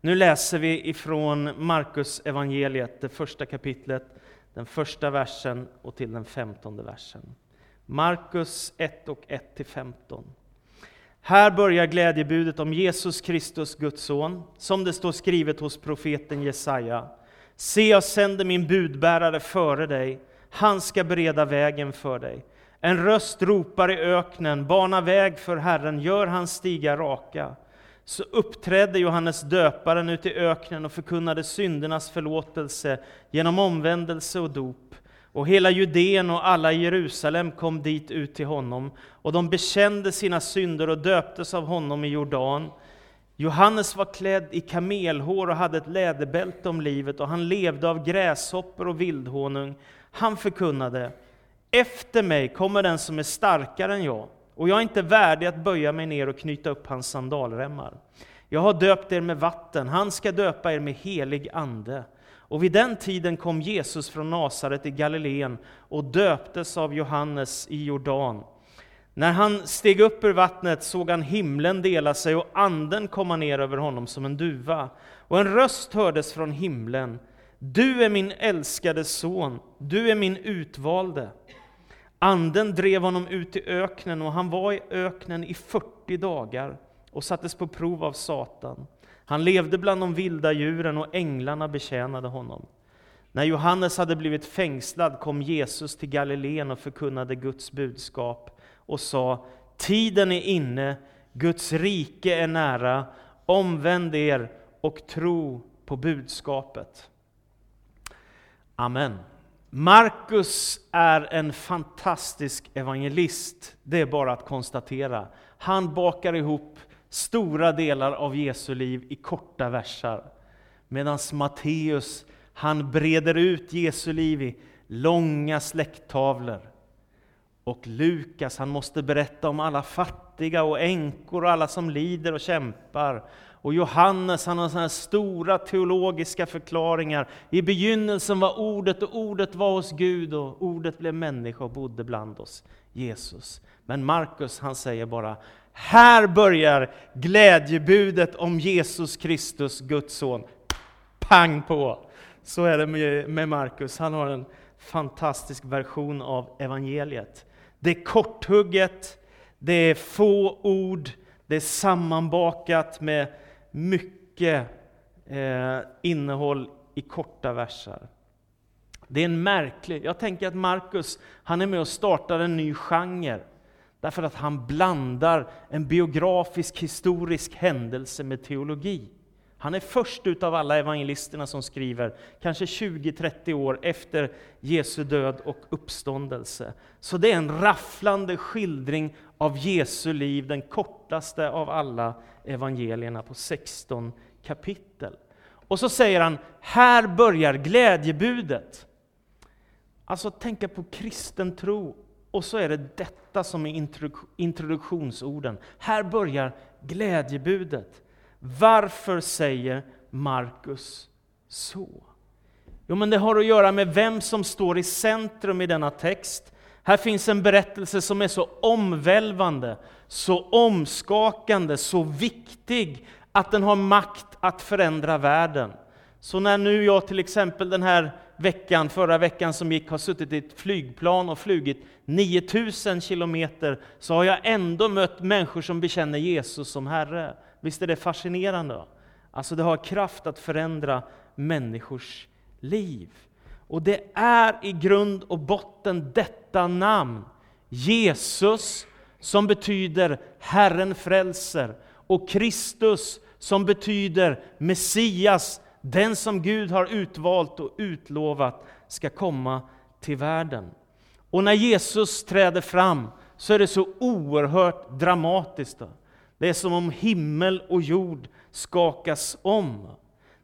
Nu läser vi ifrån Markus evangeliet, det första kapitlet, den första versen och till den femtonde versen. Markus 1 och 1-15. Här börjar glädjebudet om Jesus Kristus, Guds son, som det står skrivet hos profeten Jesaja. Se, jag sänder min budbärare före dig, han ska bereda vägen för dig. En röst ropar i öknen, bana väg för Herren, gör hans stigar raka. Så uppträdde Johannes döparen ute i öknen och förkunnade syndernas förlåtelse genom omvändelse och dop. Och hela Judeen och alla i Jerusalem kom dit ut till honom, och de bekände sina synder och döptes av honom i Jordan. Johannes var klädd i kamelhår och hade ett läderbälte om livet, och han levde av gräshoppor och vildhonung. Han förkunnade, efter mig kommer den som är starkare än jag, och jag är inte värdig att böja mig ner och knyta upp hans sandalremmar. Jag har döpt er med vatten, han ska döpa er med helig ande. Och vid den tiden kom Jesus från Nasaret i Galileen och döptes av Johannes i Jordan. När han steg upp ur vattnet såg han himlen dela sig och anden komma ner över honom som en duva. Och en röst hördes från himlen. Du är min älskade son, du är min utvalde. Anden drev honom ut i öknen och han var i öknen i 40 dagar och sattes på prov av Satan. Han levde bland de vilda djuren och änglarna betjänade honom. När Johannes hade blivit fängslad kom Jesus till Galileen och förkunnade Guds budskap och sa Tiden är inne, Guds rike är nära, omvänd er och tro på budskapet. Amen. Markus är en fantastisk evangelist, det är bara att konstatera. Han bakar ihop stora delar av Jesu liv i korta versar. Medan Matteus, han breder ut Jesu liv i långa släkttavlor. Och Lukas, han måste berätta om alla fattiga och änkor och alla som lider och kämpar. Och Johannes, han har såna här stora teologiska förklaringar. I begynnelsen var ordet och ordet var hos Gud och ordet blev människa och bodde bland oss, Jesus. Men Markus, han säger bara här börjar glädjebudet om Jesus Kristus, Guds son. Pang på! Så är det med Markus. Han har en fantastisk version av evangeliet. Det är korthugget, det är få ord, det är sammanbakat med mycket eh, innehåll i korta verser. Det är en märklig, jag tänker att Markus, han är med och startar en ny genre. Därför att han blandar en biografisk, historisk händelse med teologi. Han är först ut av alla evangelisterna som skriver, kanske 20-30 år efter Jesu död och uppståndelse. Så det är en rafflande skildring av Jesu liv, den kortaste av alla evangelierna på 16 kapitel. Och så säger han, här börjar glädjebudet. Alltså tänka på kristen tro och så är det detta som är introduktionsorden. Här börjar glädjebudet. Varför säger Markus så? Jo, men det har att göra med vem som står i centrum i denna text. Här finns en berättelse som är så omvälvande, så omskakande, så viktig att den har makt att förändra världen. Så när nu jag till exempel den här veckan, förra veckan som gick, har suttit i ett flygplan och flugit 9000 kilometer, så har jag ändå mött människor som bekänner Jesus som Herre. Visst är det fascinerande? Alltså det har kraft att förändra människors liv. Och det är i grund och botten detta namn, Jesus, som betyder Herren frälser, och Kristus, som betyder Messias, den som Gud har utvalt och utlovat ska komma till världen. Och när Jesus träder fram så är det så oerhört dramatiskt. Det är som om himmel och jord skakas om.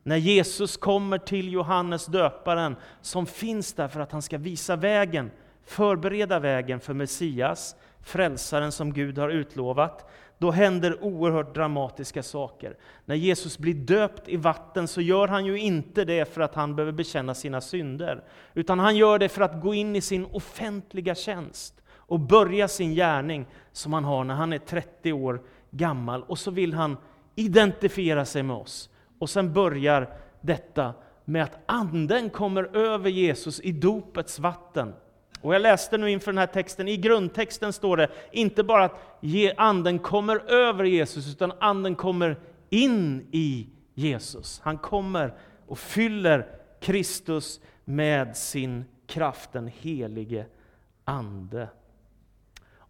När Jesus kommer till Johannes döparen, som finns där för att han ska visa vägen, förbereda vägen för Messias, frälsaren som Gud har utlovat, då händer oerhört dramatiska saker. När Jesus blir döpt i vatten så gör han ju inte det för att han behöver bekänna sina synder, utan han gör det för att gå in i sin offentliga tjänst och börja sin gärning som han har när han är 30 år gammal. Och så vill han identifiera sig med oss Och sen börjar detta med att anden kommer över Jesus i dopets vatten. Och jag läste nu inför den här texten, i grundtexten står det inte bara att anden kommer över Jesus, utan anden kommer in i Jesus. Han kommer och fyller Kristus med sin kraft, den helige Ande.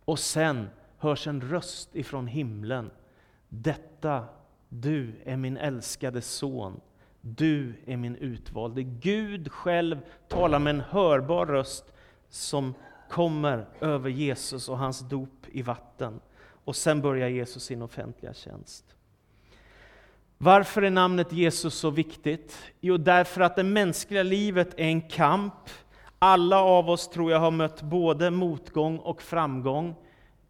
Och sen hörs en röst ifrån himlen. Detta, du är min älskade son. Du är min utvalde. Gud själv talar med en hörbar röst som kommer över Jesus och hans dop i vatten. Och sen börjar Jesus sin offentliga tjänst. Varför är namnet Jesus så viktigt? Jo, därför att det mänskliga livet är en kamp. Alla av oss tror jag har mött både motgång och framgång.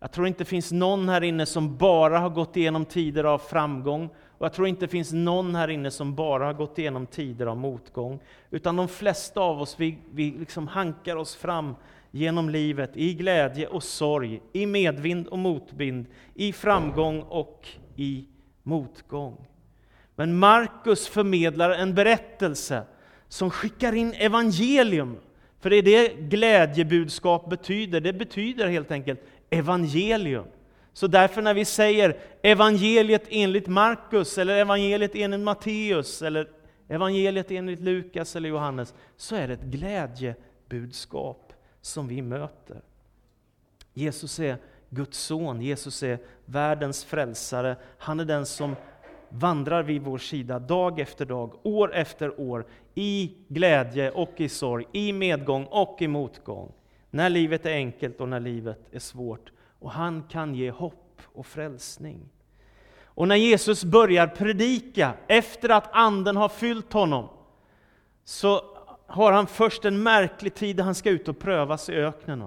Jag tror inte det finns någon här inne som bara har gått igenom tider av framgång. Och jag tror inte det finns någon här inne som bara har gått igenom tider av motgång. Utan de flesta av oss, vi, vi liksom hankar oss fram genom livet i glädje och sorg, i medvind och motvind, i framgång och i motgång. Men Markus förmedlar en berättelse som skickar in evangelium. För det är det glädjebudskap betyder. Det betyder helt enkelt evangelium. Så därför när vi säger evangeliet enligt Markus, eller evangeliet enligt Matteus, eller evangeliet enligt Lukas eller Johannes, så är det ett glädjebudskap som vi möter. Jesus är Guds son, Jesus är världens frälsare. Han är den som vandrar vid vår sida dag efter dag, år efter år, i glädje och i sorg, i medgång och i motgång. När livet är enkelt och när livet är svårt. Och han kan ge hopp och frälsning. Och när Jesus börjar predika, efter att anden har fyllt honom, så har han först en märklig tid där han ska ut och prövas i öknen.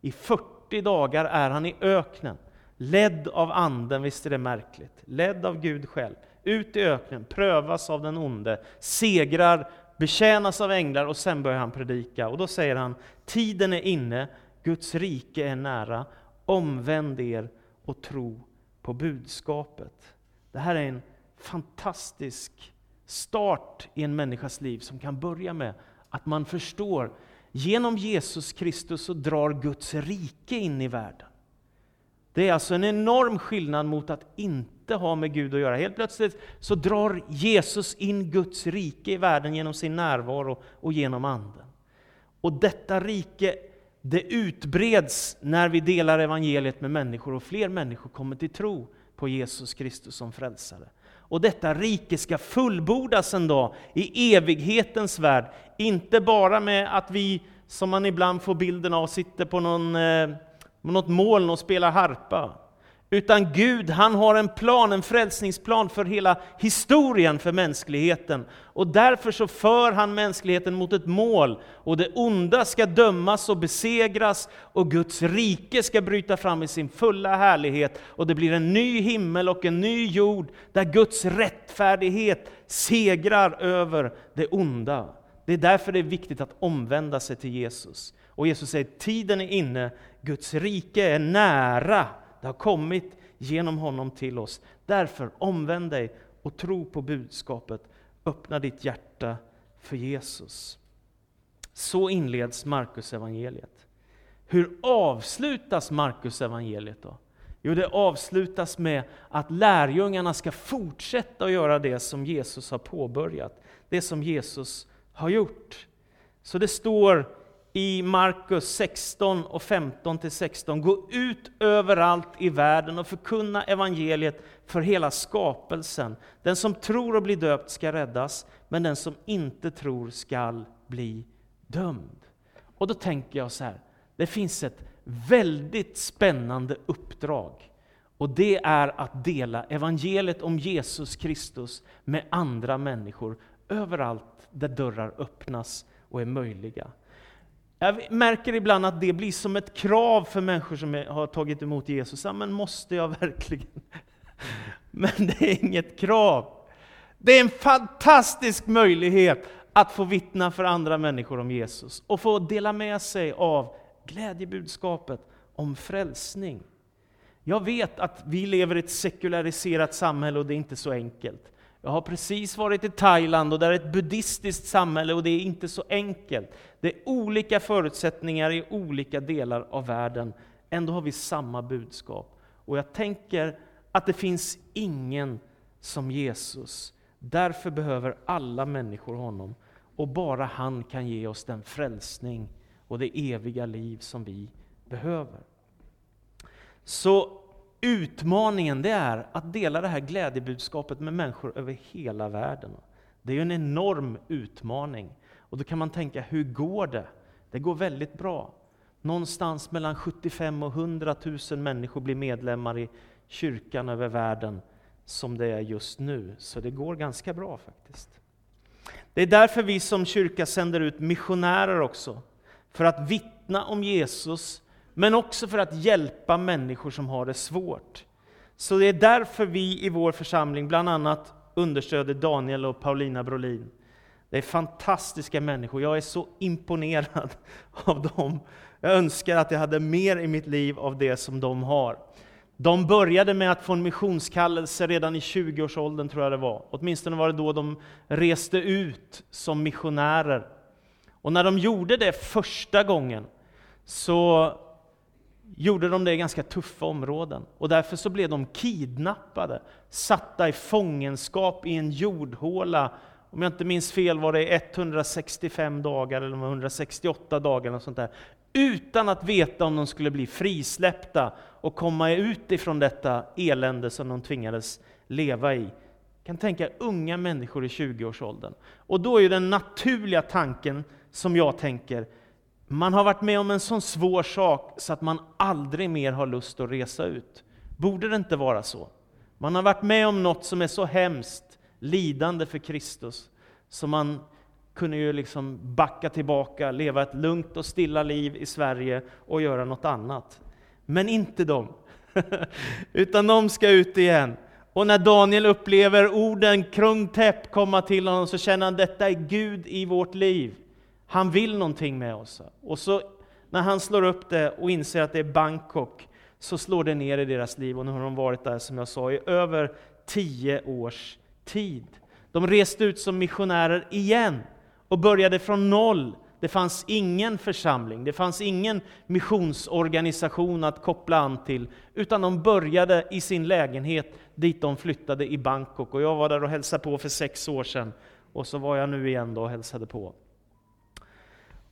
I 40 dagar är han i öknen, ledd av anden, visst är det märkligt? Ledd av Gud själv. Ut i öknen, prövas av den onde, segrar, betjänas av änglar och sen börjar han predika. Och då säger han, tiden är inne, Guds rike är nära, omvänd er och tro på budskapet. Det här är en fantastisk start i en människas liv som kan börja med att man förstår, genom Jesus Kristus så drar Guds rike in i världen. Det är alltså en enorm skillnad mot att inte ha med Gud att göra. Helt plötsligt så drar Jesus in Guds rike i världen genom sin närvaro och genom Anden. Och detta rike det utbreds när vi delar evangeliet med människor och fler människor kommer till tro på Jesus Kristus som frälsare. Och detta rike ska fullbordas en dag i evighetens värld. Inte bara med att vi, som man ibland får bilden av, sitter på någon, eh, eh, något moln och spelar harpa. Utan Gud, han har en plan, en frälsningsplan för hela historien för mänskligheten. Och därför så för han mänskligheten mot ett mål. Och det onda ska dömas och besegras och Guds rike ska bryta fram i sin fulla härlighet. Och det blir en ny himmel och en ny jord där Guds rättfärdighet segrar över det onda. Det är därför det är viktigt att omvända sig till Jesus. Och Jesus säger, tiden är inne, Guds rike är nära. Det har kommit genom honom till oss. Därför, omvänd dig och tro på budskapet. Öppna ditt hjärta för Jesus. Så inleds Markus evangeliet. Hur avslutas Markus evangeliet då? Jo, det avslutas med att lärjungarna ska fortsätta att göra det som Jesus har påbörjat. Det som Jesus har gjort. Så det står i Markus 16 och 15 till 16. Gå ut överallt i världen och förkunna evangeliet för hela skapelsen. Den som tror och blir döpt ska räddas, men den som inte tror skall bli dömd. Och då tänker jag så här, det finns ett väldigt spännande uppdrag. Och det är att dela evangeliet om Jesus Kristus med andra människor överallt där dörrar öppnas och är möjliga. Jag märker ibland att det blir som ett krav för människor som har tagit emot Jesus. Ja, men måste jag verkligen? Men det är inget krav. Det är en fantastisk möjlighet att få vittna för andra människor om Jesus och få dela med sig av glädjebudskapet om frälsning. Jag vet att vi lever i ett sekulariserat samhälle och det är inte så enkelt. Jag har precis varit i Thailand och där är ett buddhistiskt samhälle och det är inte så enkelt. Det är olika förutsättningar i olika delar av världen. Ändå har vi samma budskap. Och jag tänker att det finns ingen som Jesus. Därför behöver alla människor honom. Och bara han kan ge oss den frälsning och det eviga liv som vi behöver. Så utmaningen det är att dela det här glädjebudskapet med människor över hela världen. Det är en enorm utmaning. Och då kan man tänka, hur går det? Det går väldigt bra. Någonstans mellan 75 och 100 000 människor blir medlemmar i kyrkan över världen som det är just nu. Så det går ganska bra faktiskt. Det är därför vi som kyrka sänder ut missionärer också. För att vittna om Jesus, men också för att hjälpa människor som har det svårt. Så det är därför vi i vår församling bland annat understöder Daniel och Paulina Brolin. Det är fantastiska människor, jag är så imponerad av dem. Jag önskar att jag hade mer i mitt liv av det som de har. De började med att få en missionskallelse redan i 20-årsåldern, tror jag det var. Åtminstone var det då de reste ut som missionärer. Och när de gjorde det första gången, så gjorde de det i ganska tuffa områden. Och därför så blev de kidnappade, satta i fångenskap i en jordhåla. Om jag inte minns fel var det 165 dagar eller 168 dagar, eller sånt där, utan att veta om de skulle bli frisläppta och komma ut ifrån detta elände som de tvingades leva i. Jag kan tänka unga människor i 20-årsåldern. Och då är den naturliga tanken, som jag tänker, man har varit med om en sån svår sak så att man aldrig mer har lust att resa ut. Borde det inte vara så? Man har varit med om något som är så hemskt, lidande för Kristus, så man kunde ju liksom backa tillbaka, leva ett lugnt och stilla liv i Sverige och göra något annat. Men inte de. Utan de ska ut igen. Och när Daniel upplever orden krungtäpp komma till honom så känner han detta är Gud i vårt liv. Han vill någonting med oss. Och så när han slår upp det och inser att det är Bangkok så slår det ner i deras liv och nu har de varit där som jag sa i över tio års tid. De reste ut som missionärer igen och började från noll. Det fanns ingen församling, det fanns ingen missionsorganisation att koppla an till, utan de började i sin lägenhet dit de flyttade i Bangkok. Och jag var där och hälsade på för sex år sedan, och så var jag nu igen då och hälsade på.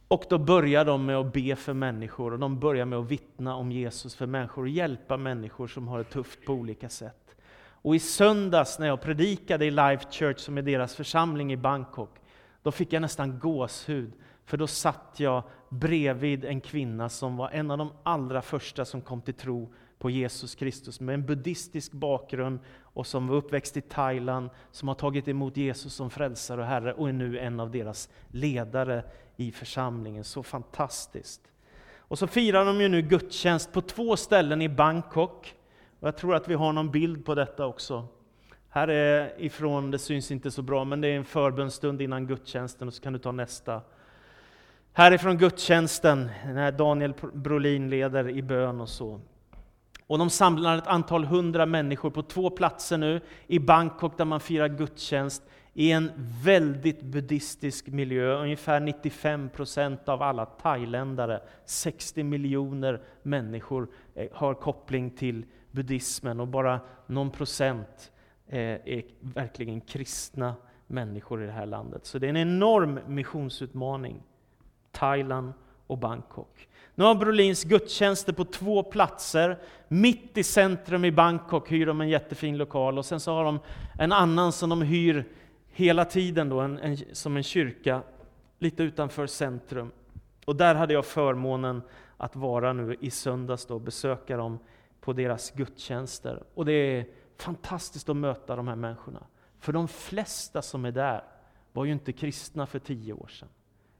Och då börjar de med att be för människor, och de börjar med att vittna om Jesus för människor, och hjälpa människor som har det tufft på olika sätt. Och i söndags när jag predikade i Life Church, som är deras församling i Bangkok, då fick jag nästan gåshud, för då satt jag bredvid en kvinna som var en av de allra första som kom till tro på Jesus Kristus, med en buddhistisk bakgrund och som var uppväxt i Thailand, som har tagit emot Jesus som frälsare och Herre och är nu en av deras ledare i församlingen. Så fantastiskt! Och så firar de ju nu gudstjänst på två ställen i Bangkok. Och jag tror att vi har någon bild på detta också. Här är ifrån, det syns inte så bra, men det är en förbönstund innan gudstjänsten och så kan du ta nästa. Härifrån gudstjänsten, när Daniel Brolin leder i bön och så. Och de samlar ett antal hundra människor på två platser nu i Bangkok där man firar gudstjänst i en väldigt buddhistisk miljö. Ungefär 95 procent av alla thailändare, 60 miljoner människor, eh, har koppling till buddhismen och bara någon procent eh, är verkligen kristna människor i det här landet. Så det är en enorm missionsutmaning. Thailand och Bangkok. Nu har Brolins gudstjänster på två platser. Mitt i centrum i Bangkok hyr de en jättefin lokal och sen så har de en annan som de hyr hela tiden då, en, en, som en kyrka lite utanför centrum. Och där hade jag förmånen att vara nu i söndags och besöka dem på deras gudstjänster. Och det är fantastiskt att möta de här människorna. För de flesta som är där var ju inte kristna för tio år sedan.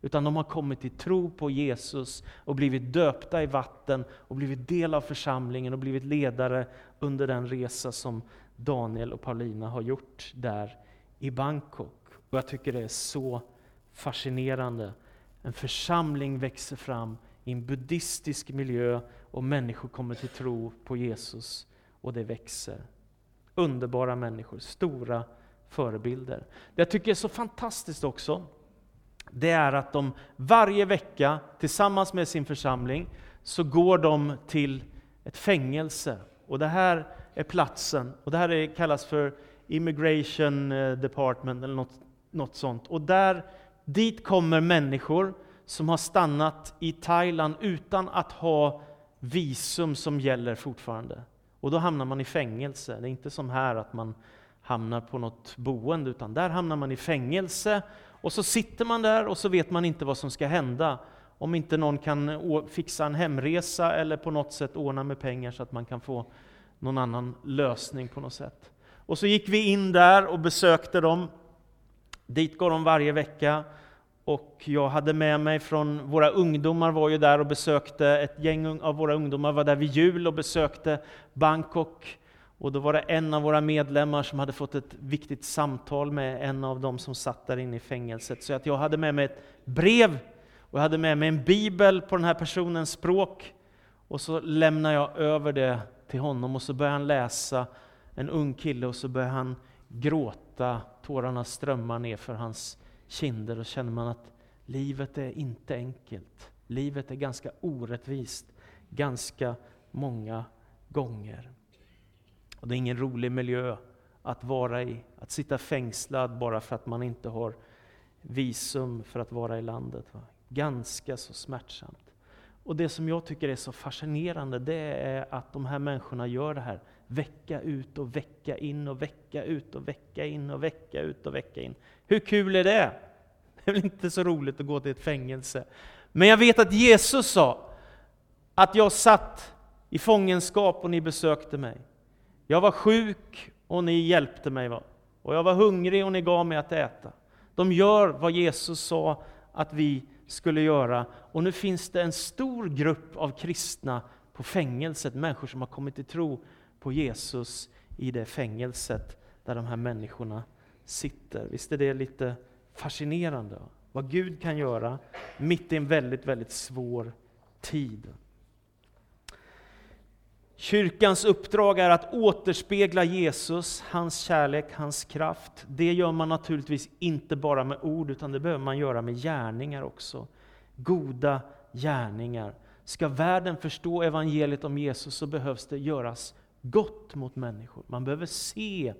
Utan de har kommit till tro på Jesus och blivit döpta i vatten och blivit del av församlingen och blivit ledare under den resa som Daniel och Paulina har gjort där i Bangkok. Och jag tycker det är så fascinerande. En församling växer fram i en buddhistisk miljö och människor kommer till tro på Jesus och det växer. Underbara människor, stora förebilder. Det jag tycker är så fantastiskt också, det är att de varje vecka tillsammans med sin församling så går de till ett fängelse. Och det här är platsen, och det här är, kallas för Immigration eh, Department eller något, något sånt. Och där, dit kommer människor som har stannat i Thailand utan att ha visum som gäller fortfarande. Och då hamnar man i fängelse. Det är inte som här att man hamnar på något boende, utan där hamnar man i fängelse. Och så sitter man där och så vet man inte vad som ska hända. Om inte någon kan fixa en hemresa eller på något sätt ordna med pengar så att man kan få någon annan lösning på något sätt. Och så gick vi in där och besökte dem. Dit går de varje vecka. Och jag hade med mig från, våra ungdomar var ju där och besökte, ett gäng av våra ungdomar var där vid jul och besökte Bangkok. Och då var det en av våra medlemmar som hade fått ett viktigt samtal med en av dem som satt där inne i fängelset. Så att jag hade med mig ett brev och jag hade med mig en bibel på den här personens språk. Och så lämnade jag över det till honom och så började han läsa, en ung kille, och så började han gråta, tårarna strömmar ner för hans kinder och känner man att livet är inte enkelt. Livet är ganska orättvist, ganska många gånger. Och det är ingen rolig miljö att vara i, att sitta fängslad bara för att man inte har visum för att vara i landet. Va? Ganska så smärtsamt. Och det som jag tycker är så fascinerande, det är att de här människorna gör det här vecka ut och vecka in och vecka ut och vecka in och vecka ut och vecka in. Hur kul är det? Det är väl inte så roligt att gå till ett fängelse. Men jag vet att Jesus sa att jag satt i fångenskap och ni besökte mig. Jag var sjuk och ni hjälpte mig. Va? Och jag var hungrig och ni gav mig att äta. De gör vad Jesus sa att vi skulle göra. Och nu finns det en stor grupp av kristna på fängelset, människor som har kommit till tro på Jesus i det fängelset där de här människorna sitter. Visst är det lite fascinerande? Vad Gud kan göra mitt i en väldigt, väldigt svår tid. Kyrkans uppdrag är att återspegla Jesus, hans kärlek, hans kraft. Det gör man naturligtvis inte bara med ord, utan det behöver man göra med gärningar också. Goda gärningar. Ska världen förstå evangeliet om Jesus så behövs det göras gott mot människor. Man behöver se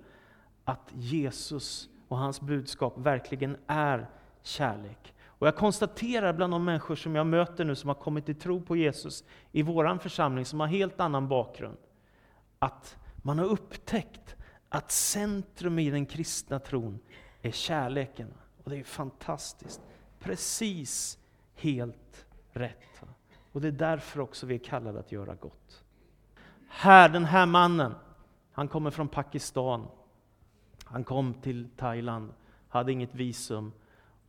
att Jesus och hans budskap verkligen är kärlek. Och jag konstaterar bland de människor som jag möter nu som har kommit till tro på Jesus i vår församling, som har helt annan bakgrund, att man har upptäckt att centrum i den kristna tron är kärleken. Och det är fantastiskt. Precis helt rätt. Och det är därför också vi är kallade att göra gott. Här, den här mannen, han kommer från Pakistan. Han kom till Thailand, hade inget visum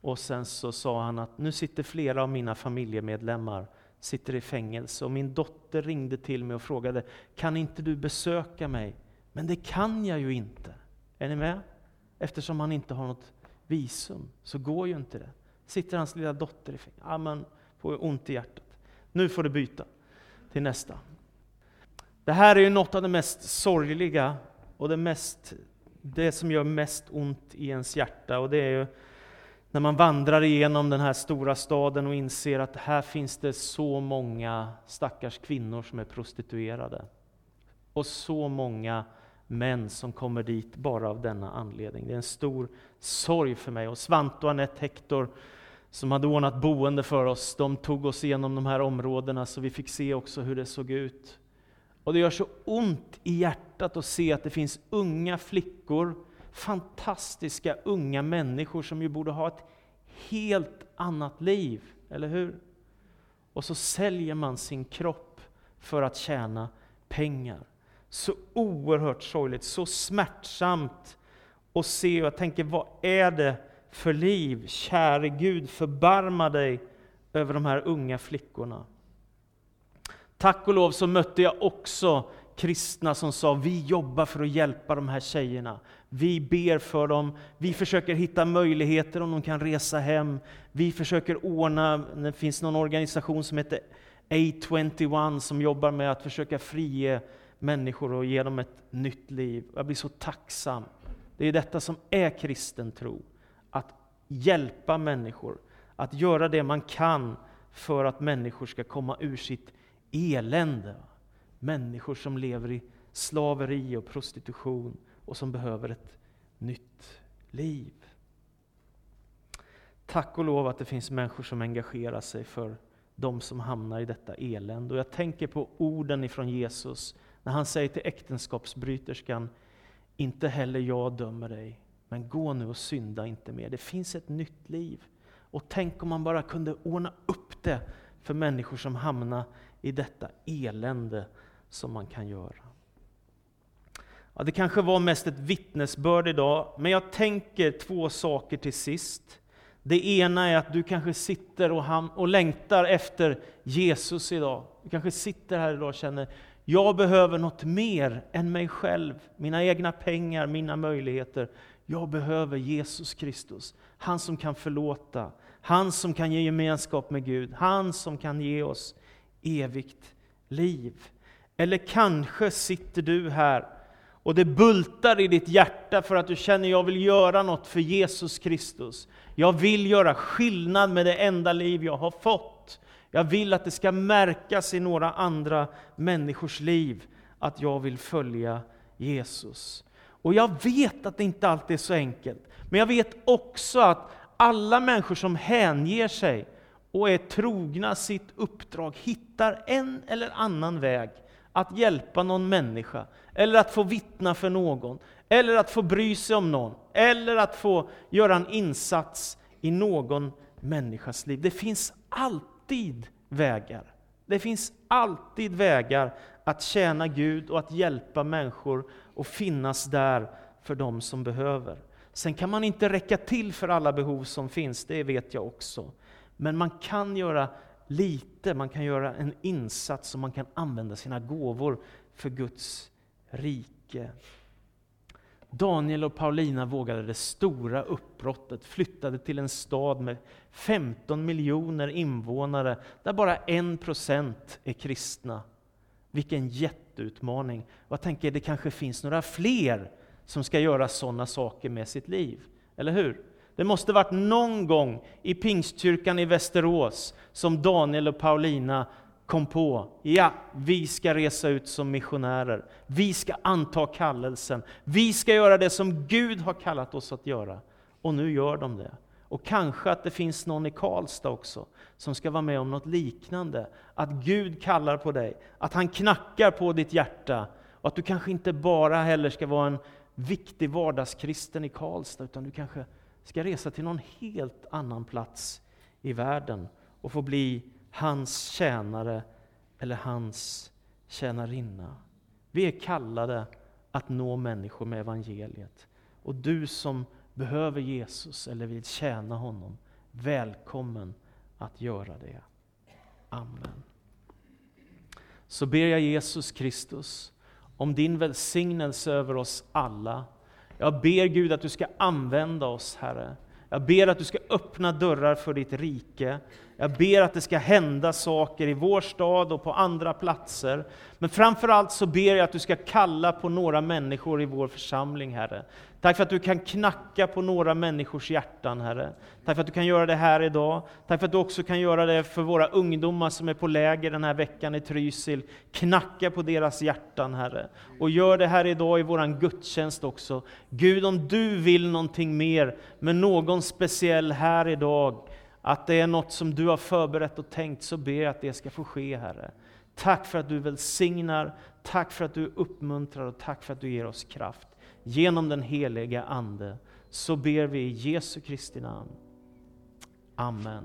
och sen så sa han att nu sitter flera av mina familjemedlemmar sitter i fängelse och min dotter ringde till mig och frågade kan inte du besöka mig? Men det kan jag ju inte. Är ni med? Eftersom han inte har något visum så går ju inte det. Sitter hans lilla dotter i fängelse. Ja, man får ont i hjärtat. Nu får du byta till nästa. Det här är ju något av det mest sorgliga och det, mest, det som gör mest ont i ens hjärta. Och det är ju när man vandrar igenom den här stora staden och inser att här finns det så många stackars kvinnor som är prostituerade. Och så många män som kommer dit bara av denna anledning. Det är en stor sorg för mig. Och Svante och Anette Hector, som hade ordnat boende för oss, de tog oss igenom de här områdena så vi fick se också hur det såg ut. Och det gör så ont i hjärtat att se att det finns unga flickor fantastiska unga människor som ju borde ha ett helt annat liv, eller hur? Och så säljer man sin kropp för att tjäna pengar. Så oerhört sorgligt, så smärtsamt att se. Och jag tänker, vad är det för liv? Käre Gud, förbarma dig över de här unga flickorna. Tack och lov så mötte jag också kristna som sa vi jobbar för att hjälpa de här tjejerna. Vi ber för dem, vi försöker hitta möjligheter om de kan resa hem. Vi försöker ordna, det finns någon organisation som heter A21 som jobbar med att försöka frige människor och ge dem ett nytt liv. Jag blir så tacksam Det är detta som är kristen tro. Att hjälpa människor, att göra det man kan för att människor ska komma ur sitt elände. Människor som lever i slaveri och prostitution och som behöver ett nytt liv. Tack och lov att det finns människor som engagerar sig för de som hamnar i detta elände. Och jag tänker på orden ifrån Jesus när han säger till äktenskapsbryterskan, inte heller jag dömer dig, men gå nu och synda inte mer. Det finns ett nytt liv. Och tänk om man bara kunde ordna upp det för människor som hamnar i detta elände som man kan göra. Ja, det kanske var mest ett vittnesbörd idag, men jag tänker två saker till sist. Det ena är att du kanske sitter och, ham- och längtar efter Jesus idag. Du kanske sitter här idag och känner, jag behöver något mer än mig själv, mina egna pengar, mina möjligheter. Jag behöver Jesus Kristus, han som kan förlåta, han som kan ge gemenskap med Gud, han som kan ge oss evigt liv. Eller kanske sitter du här och det bultar i ditt hjärta för att du känner jag vill göra något för Jesus Kristus. Jag vill göra skillnad med det enda liv jag har fått. Jag vill att det ska märkas i några andra människors liv att jag vill följa Jesus. Och jag vet att det inte alltid är så enkelt. Men jag vet också att alla människor som hänger sig och är trogna sitt uppdrag hittar en eller annan väg att hjälpa någon människa, eller att få vittna för någon, eller att få bry sig om någon, eller att få göra en insats i någon människas liv. Det finns alltid vägar. Det finns alltid vägar att tjäna Gud och att hjälpa människor och finnas där för dem som behöver. Sen kan man inte räcka till för alla behov som finns, det vet jag också. Men man kan göra lite, man kan göra en insats och man kan använda sina gåvor för Guds rike. Daniel och Paulina vågade det stora uppbrottet, flyttade till en stad med 15 miljoner invånare, där bara en procent är kristna. Vilken jätteutmaning! Jag tänker, det kanske finns några fler som ska göra sådana saker med sitt liv, eller hur? Det måste varit någon gång i Pingstkyrkan i Västerås som Daniel och Paulina kom på, ja, vi ska resa ut som missionärer. Vi ska anta kallelsen. Vi ska göra det som Gud har kallat oss att göra. Och nu gör de det. Och kanske att det finns någon i Karlstad också som ska vara med om något liknande. Att Gud kallar på dig, att han knackar på ditt hjärta och att du kanske inte bara heller ska vara en viktig vardagskristen i Karlstad, utan du kanske ska resa till någon helt annan plats i världen och få bli hans tjänare eller hans tjänarinna. Vi är kallade att nå människor med evangeliet. Och du som behöver Jesus eller vill tjäna honom, välkommen att göra det. Amen. Så ber jag Jesus Kristus om din välsignelse över oss alla. Jag ber Gud att du ska använda oss, Herre. Jag ber att du ska öppna dörrar för ditt rike. Jag ber att det ska hända saker i vår stad och på andra platser. Men framförallt så ber jag att du ska kalla på några människor i vår församling, Herre. Tack för att du kan knacka på några människors hjärtan, Herre. Tack för att du kan göra det här idag. Tack för att du också kan göra det för våra ungdomar som är på läger den här veckan i Trysil. Knacka på deras hjärtan, Herre. Och gör det här idag i vår gudstjänst också. Gud, om du vill någonting mer med någon speciell här idag, att det är något som du har förberett och tänkt, så ber jag att det ska få ske, Herre. Tack för att du välsignar, tack för att du uppmuntrar och tack för att du ger oss kraft. Genom den heliga Ande så ber vi i Jesu Kristi namn. Amen.